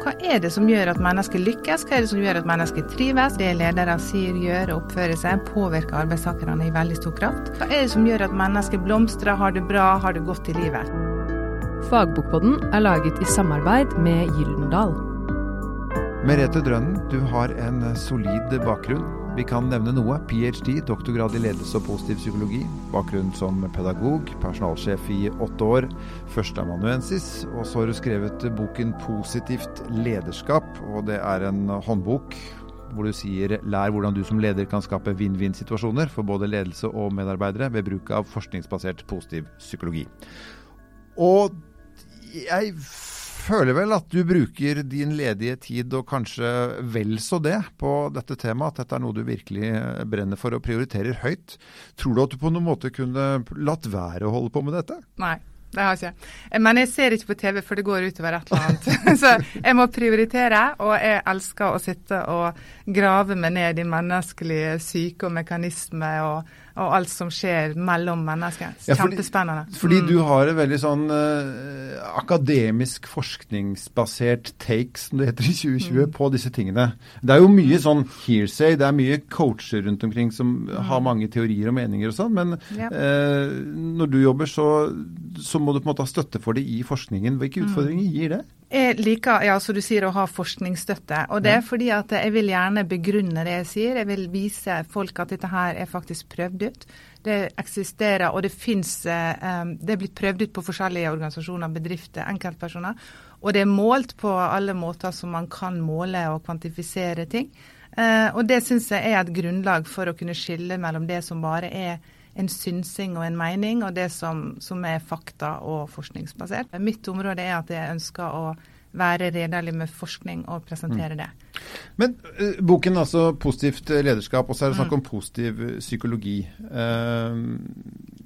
Hva er det som gjør at mennesker lykkes, hva er det som gjør at mennesker trives? Det ledere sier, gjør og oppfører seg, påvirker arbeidstakerne i veldig stor kraft. Hva er det som gjør at mennesker blomstrer, har det bra, har det godt i livet? Fagbokpodden er laget i samarbeid med Gyldendal. Merete Drønnen, du har en solid bakgrunn. Vi kan nevne noe. Ph.d., doktorgrad i ledelse og positiv psykologi. Bakgrunn som pedagog, personalsjef i åtte år. Førsteamanuensis. Og så har du skrevet boken 'Positivt lederskap'. Og det er en håndbok hvor du sier 'lær hvordan du som leder kan skape vinn-vinn-situasjoner for både ledelse og medarbeidere ved bruk av forskningsbasert positiv psykologi'. Og jeg føler vel at du bruker din ledige tid, og kanskje vel så det, på dette temaet. At dette er noe du virkelig brenner for og prioriterer høyt. Tror du at du på noen måte kunne latt være å holde på med dette? Nei. Det har jeg ikke. Men jeg ser ikke på TV, for det går utover et eller annet. Så jeg må prioritere, og jeg elsker å sitte og grave meg ned i menneskelige syke og mekanismer og, og alt som skjer mellom mennesker. Ja, fordi- Kjempespennende. Fordi Mm. du har en veldig sånn eh, akademisk forskningsbasert take, som det heter i 2020, Mm. på disse tingene. Det er jo mye sånn hearsay, det er mye coacher rundt omkring som har mange teorier og meninger og sånn, men Mm. Ja. eh, når du jobber så, så må du på en måte ha støtte for det i forskningen. Hvilke Mm. utfordringer gir det? Jeg liker ja, som du sier, å ha forskningsstøtte. Og det er fordi at jeg vil gjerne begrunne det jeg sier. Jeg vil vise folk at dette her er faktisk prøvd ut. Det eksisterer, og det fins Det er blitt prøvd ut på forskjellige organisasjoner, bedrifter, enkeltpersoner. Og det er målt på alle måter som man kan måle og kvantifisere ting. Eh, og det syns jeg er et grunnlag for å kunne skille mellom det som bare er en synsing og en mening, og det som, som er fakta og forskningsbasert. Mitt område er at jeg ønsker å være redelig med forskning og presentere det. Men uh, boken altså 'Positivt lederskap', og så er det Mm. snakk om positiv eh, psykologi. Uh,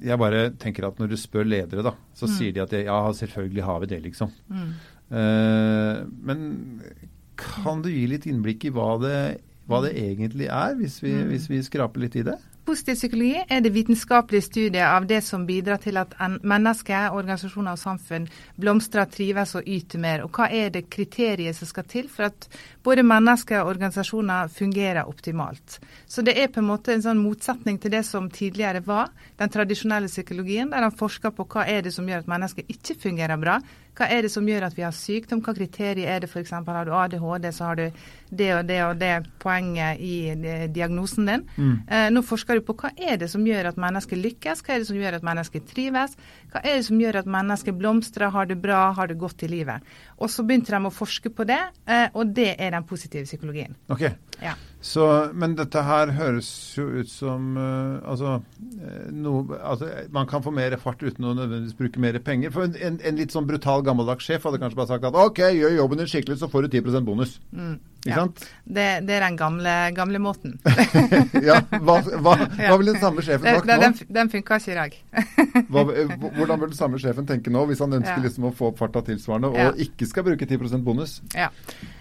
jeg bare tenker at når du spør ledere, da, så Mm. sier de at ja, selvfølgelig har vi det, liksom. Mm. Uh, men kan du gi litt innblikk i hva det, hva det egentlig er, hvis vi, Mm. hvis vi skraper litt i det? Positiv psykologi er det vitenskapelige studiet av det som bidrar til at en- mennesker, organisasjoner og samfunn blomstrer, trives og yter mer. Og hva er det kriteriet som skal til for at både mennesker og organisasjoner fungerer optimalt. Så det er på en måte en sånn motsetning til det som tidligere var den tradisjonelle psykologien, der han forsker på hva er det som gjør at mennesker ikke fungerer bra. Hva er det som gjør at vi har sykdom? Hva kriterier er det f.eks. har du ADHD, så har du det og det og det poenget i eh, diagnosen din. Eh, nå forsker du på hva er det som gjør at mennesker lykkes, hva er det som gjør at mennesker trives, hva er det som gjør at mennesker blomstrer, har det bra, har det godt i livet. Og så begynte de å forske på det, eh, og det er den positive psykologien. Ok, Ja. så, Men dette her høres jo ut som uh, altså, eh, noe, altså Man kan få mer fart uten å nødvendigvis bruke mer penger. For en, en, en litt sånn brutal gammeldags sjef hadde kanskje bare sagt at OK, gjør jobben din skikkelig, så får du 10% bonus. Ikke. Ja. sant? Det, det er den gamle, gamle måten. ja, hva, hva, hva vil den samme sjefen Den, sagt nå? den, den funka ikke i dag. Hva, eh, hvordan vil den samme sjefen tenke nå, hvis han ønsker Ja. liksom å få opp farta tilsvarende, og Ja. ikke skal bruke 10% bonus? Ja.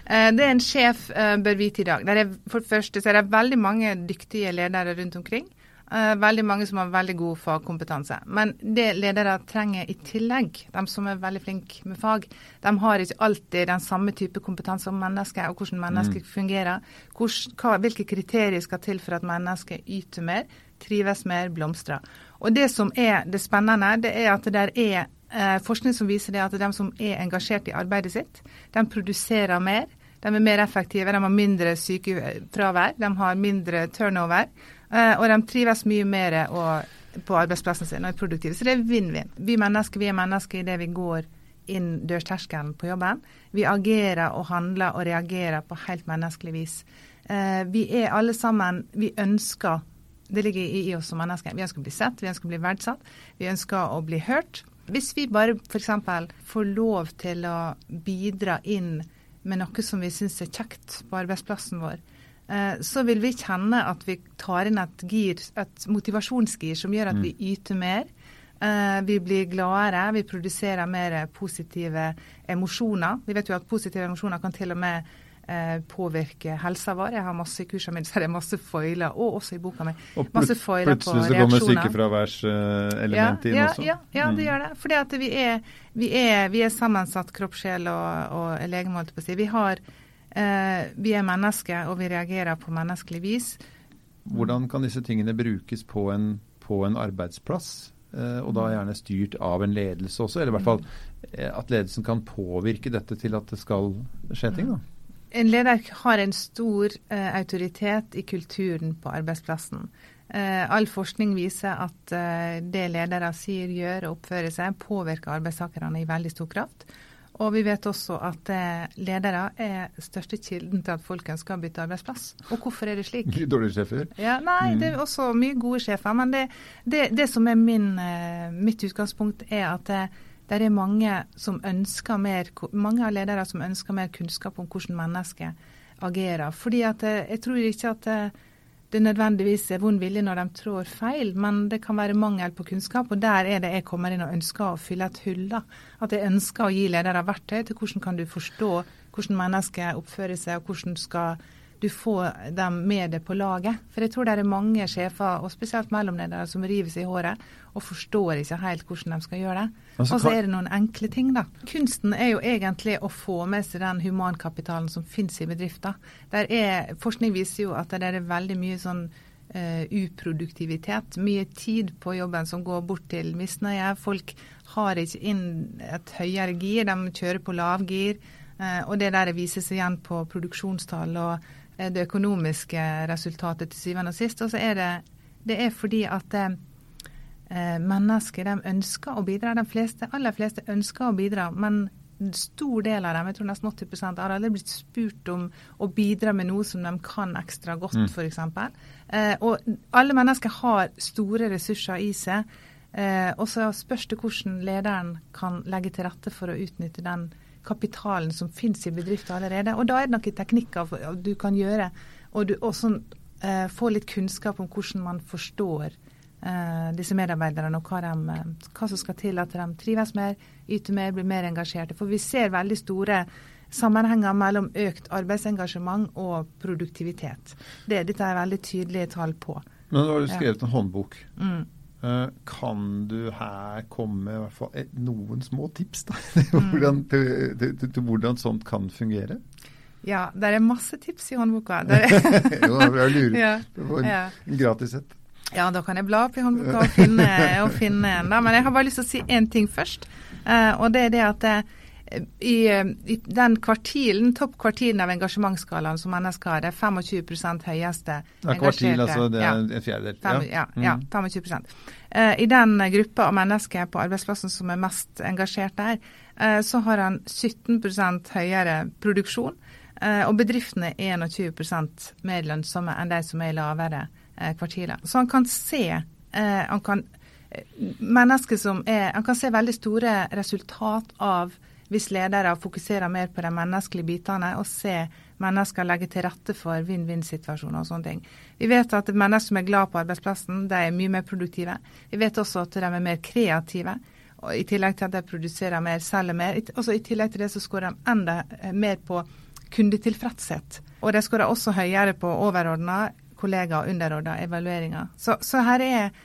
Eh, Det en sjef eh, bør vite i dag. Det er, for det første så er det veldig mange dyktige ledere rundt omkring. Eh, Veldig mange som har veldig god fagkompetanse. Men det ledere trenger i tillegg, de som er veldig flinke med fag, de har ikke alltid den samme type kompetanse om mennesker og hvordan mennesker fungerer. Hvordan, hva, hvilke kriterier skal til for at mennesker yter mer, trives mer, blomstrer. Og det som er det spennende, det er at det er eh, forskning som viser det at de som er engasjert i arbeidet sitt, de produserer mer. De er mer effektive, de har mindre sykefravær, de har mindre turnover. Eh, og de trives mye mer og, på arbeidsplassen sin og er produktive. Så det er vinn-vinn. Vi mennesker vi er mennesker idet vi går inn dørterskelen på jobben. Vi agerer og handler og reagerer på helt menneskelig vis. Eh, vi er alle sammen Vi ønsker det ligger i, oss som mennesker. Vi ønsker å bli sett, vi ønsker å bli verdsatt, vi ønsker å bli hørt. Hvis vi bare f.eks. får lov til å bidra inn med noe som vi syns er kjekt på arbeidsplassen vår, så vil vi kjenne at vi tar inn et gir, et motivasjonsgir som gjør at vi yter mer. Eh, vi blir gladere, vi produserer mer positive emosjoner. Vi vet jo at positive emosjoner kan til og med eh, påvirke helsa vår. Jeg har masse i kursene mine så det er masse foiler, og også i boka mi. Og Masse foiler på plutselig så kommer reaksjoner. sykefraværselement inn ja, også. Ja, ja, det Mm. gjør det. Fordi at vi er, vi er, vi er sammensatt kropp, sjel og, og legeme, holdt jeg på å si. Vi, har, eh, vi er mennesker, og vi reagerer på menneskelig vis. Hvordan kan disse tingene brukes på en, på en arbeidsplass? Eh, og da gjerne styrt av en ledelse også, eller i hvert fall eh, at ledelsen kan påvirke dette til at det skal skje ting. da. En leder har en stor eh, autoritet i kulturen på arbeidsplassen. Eh, all forskning viser at eh, det ledere sier, gjør og oppfører seg, påvirker arbeidstakerne i veldig stor kraft. Og vi vet også at eh, ledere er største kilden til at folk ønsker å bytte arbeidsplass. Og hvorfor er det slik? Dårlige sjefer. Ja, nei, Mm. det er også mye gode sjefer. Men det, det, det som er min, eh, mitt utgangspunkt, er at det, det er mange som ønsker mer, mange av ledere som ønsker mer kunnskap om hvordan mennesker agerer. Fordi at eh, jeg tror ikke at det, nødvendigvis er vond vilje når de trår feil, men det kan være mangel på kunnskap. Og der er det jeg kommer inn og ønsker å fylle et hull. da. At jeg ønsker å gi ledere verktøy til hvordan kan du forstå hvordan mennesker oppfører seg, og hvordan skal du får dem med deg på laget. For jeg tror det er mange sjefer, og spesielt mellomledere, som river seg i håret og forstår ikke helt hvordan de skal gjøre det. Altså, og så er det noen enkle ting, da. Kunsten er jo egentlig å få med seg den humankapitalen som finnes i bedrifter. Er, forskning viser jo at det er veldig mye sånn Uh, uproduktivitet. Mye tid på jobben som går bort til misnøye. Folk har ikke inn et høyere gir, de kjører på lavgir. Uh, og det der viser seg igjen på produksjonstall og eh, det økonomiske resultatet til syvende og sist. Og så er det, det er fordi at eh, eh, mennesker de ønsker å bidra. De fleste, aller fleste ønsker å bidra, men en stor del av dem, jeg tror nesten 80% har aldri blitt spurt om å bidra med noe som de kan ekstra godt, Mm. f.eks. Eh, og alle mennesker har store ressurser i seg. Eh, og så spørs det hvordan lederen kan legge til rette for å utnytte den kapitalen som finnes i bedrifter allerede. Og da er det noen teknikker du kan gjøre, og du også eh, få litt kunnskap om hvordan man forstår eh, disse medarbeiderne, og hva, de, eh, hva som skal til at de trives mer, yter mer, blir mer engasjerte. For vi ser veldig store sammenhenger mellom økt arbeidsengasjement og produktivitet. Det, dette er veldig tydelige tall på. Men du har du Ja. skrevet en håndbok. Mm. Eh, kan du her komme med i hvert fall noen små tips da, Mm. til, hvordan, til, til, til, hvordan sånt kan fungere? Ja, det er masse tips i håndboka. Der er, jo, jeg lurer. ja, Det var en, ja. en gratis et. Ja, da kan jeg bla opp i håndboka og finne, og finne en. Da. Men jeg har bare lyst til å si én ting først. Eh, og det er det at eh, i, eh, i den kvartilen, toppkvartilen av engasjementsskalaen som mennesker har, det er 25 høyeste Ja, kvartil, engasjerte. altså det Ja. er en fjerdedel. Ja, ja, Mm. 25 Eh, I den gruppa av mennesker på arbeidsplassen som er mest engasjert der, eh, så har han 17 høyere produksjon. eh, Og bedriftene er 21 mer lønnsomme enn de som er i lavere eh, kvartiler. Så han kan se eh, han kan, mennesker som er, han kan se veldig store resultat av hvis ledere fokuserer mer på de menneskelige bitene og ser mennesker legge til rette for vinn-vinn-situasjoner og sånne ting. Vi vet at mennesker som er glad på arbeidsplassen, de er mye mer produktive. Vi vet også at de er mer kreative. Og I tillegg til at de produserer mer, selger mer. Også I tillegg til det så skårer de enda eh, mer på kundetilfredshet. Og de skårer også høyere på overordna kollegaer og underordna evalueringer. Så, så her er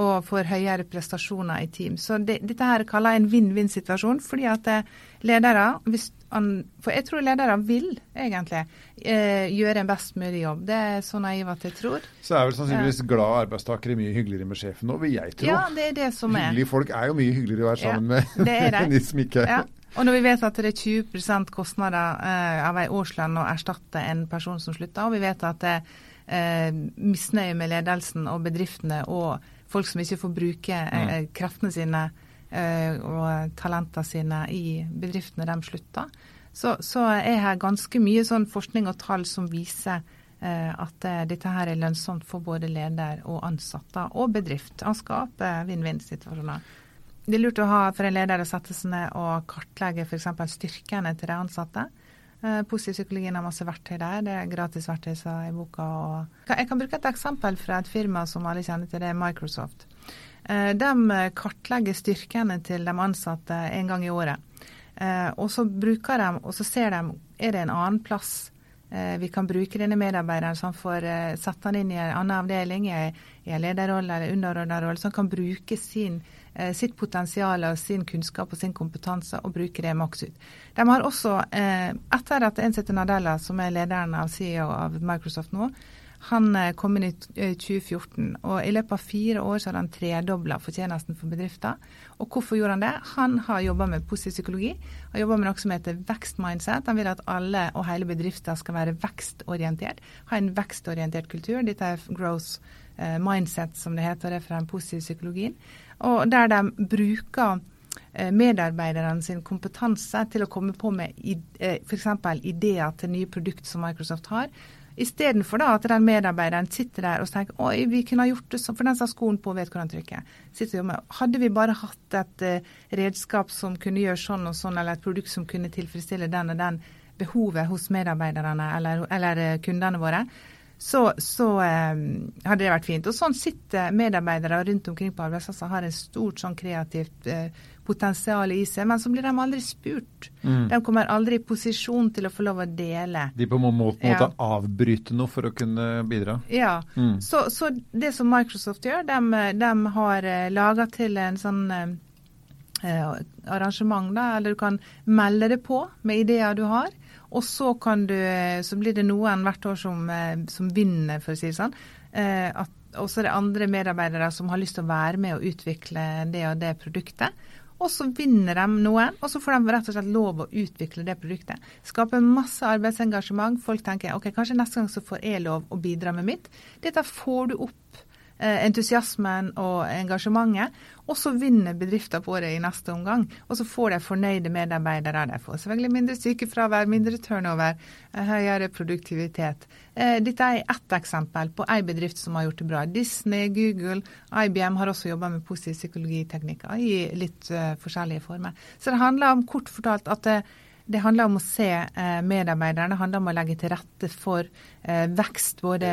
og får høyere prestasjoner i team. Så det, dette her kaller jeg en vinn-vinn-situasjon, fordi at eh, ledere hvis han, For jeg tror ledere vil egentlig eh, gjøre en best mulig jobb. Det er så naiv at jeg tror. Så er vel sannsynligvis glade arbeidstakere mye hyggeligere med sjefen nå, vil jeg tro. Ja, det er det som er. Hyggelige folk er jo mye hyggeligere å være sammen Ja, med det er det. enn de som ikke Ja. Og når vi vet at det er 20% kostnader eh, av en årslønn å erstatte en person som slutter, og vi vet at det er eh, misnøye med ledelsen og bedriftene og folk som ikke får bruke eh, kreftene sine eh, og talentene sine i bedriftene de slutter, så, så er her ganske mye sånn forskning og tall som viser eh, at eh, dette her er lønnsomt for både leder og ansatte og bedrift. Han skaper vinn-vinn-situasjoner. Det er lurt å ha for en leder å sette seg ned og kartlegge f.eks. styrkene til de ansatte. Eh, Positiv psykologien har masse verktøy der. Det er gratis verktøy i boka. Jeg kan bruke et eksempel fra et firma som alle kjenner til, det er Microsoft. Eh, De kartlegger styrkene til de ansatte en gang i året. Eh, Og så bruker de, og så ser de Er det en annen plass eh, vi kan bruke denne medarbeideren, han får sette han inn i en annen avdeling, i en lederrolle eller underordnerrolle, han kan bruke sin, eh, sitt potensial og sin kunnskap og sin kompetanse og bruke det maks ut. De har også, etter at Ensete Nadella, som er lederen av CEO av Microsoft nå, han eh, kom inn i 2014, eh, og i løpet av fire år så hadde han tredobla fortjenesten for bedrifter. Og hvorfor gjorde han det? Han har jobba med positiv psykologi. og jobba med noe som heter vekstmindset. Han vil at alle og hele bedrifter skal være vekstorientert. Ha en vekstorientert kultur. Dette er growth eh, mindset, som det heter, og det er fra den positive psykologien. Og der de bruker medarbeiderne sin kompetanse til å komme på med f.eks. ideer til nye produkter som Microsoft har, Istedenfor at den medarbeideren sitter der og tenker oi, vi kunne ha gjort det sånn, for den sa skoen på, vet hvordan trykke. Hadde vi bare hatt et uh, redskap som kunne gjøre sånn og sånn, eller et produkt som kunne tilfredsstille den og den behovet hos medarbeiderne eller, eller kundene våre, så, så uh, hadde det vært fint. Og sånn sitter medarbeidere rundt omkring på arbeidsplasser har en stort sånn kreativt potensial i seg, men så blir de aldri spurt. Mm. De kommer aldri i posisjon til å få lov å dele. De på en måte må ja. avbryte noe for å kunne bidra? Ja. Mm. Så, så, det som Microsoft gjør, de, de har eh, laga til en sånn eh, eh, arrangement, da, eller du kan melde det på med ideer du har. Og så, du, eh, så blir det noen hvert år som, som vinner, for å si det sånn. Eh, at og så er det andre medarbeidere som har lyst til å være med og utvikle det og det produktet. Og så vinner de noen, og så får de rett og slett lov å utvikle det produktet. Skape masse arbeidsengasjement. Folk tenker ok, kanskje neste gang så får jeg lov å bidra med mitt. Dette får du opp Eh, entusiasmen og engasjementet. Og så vinner bedrifter på det i neste omgang. Og så får de fornøyde medarbeidere. De får selvfølgelig mindre sykefravær, mindre turnover, eh, høyere produktivitet. Eh, dette er ett eksempel på en bedrift som har gjort det bra. Disney, Google, IBM har også jobba med positive psykologiteknikker i litt forskjellige former. Så det handler om kort fortalt at det, handler om å se eh, medarbeiderne, det handler om å legge til rette for eh, vekst både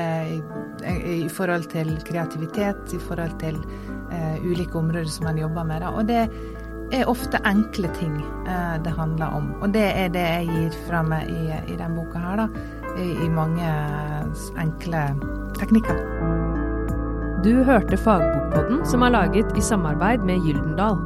i, forhold til kreativitet, i forhold til eh, ulike områder som man jobber med. Og det er ofte enkle ting det handler om. Og det er det jeg gir fra meg i, denne boka her, da. I mange enkle teknikker. Du hørte Fagbokpodden, som er laget i samarbeid med Gyldendal.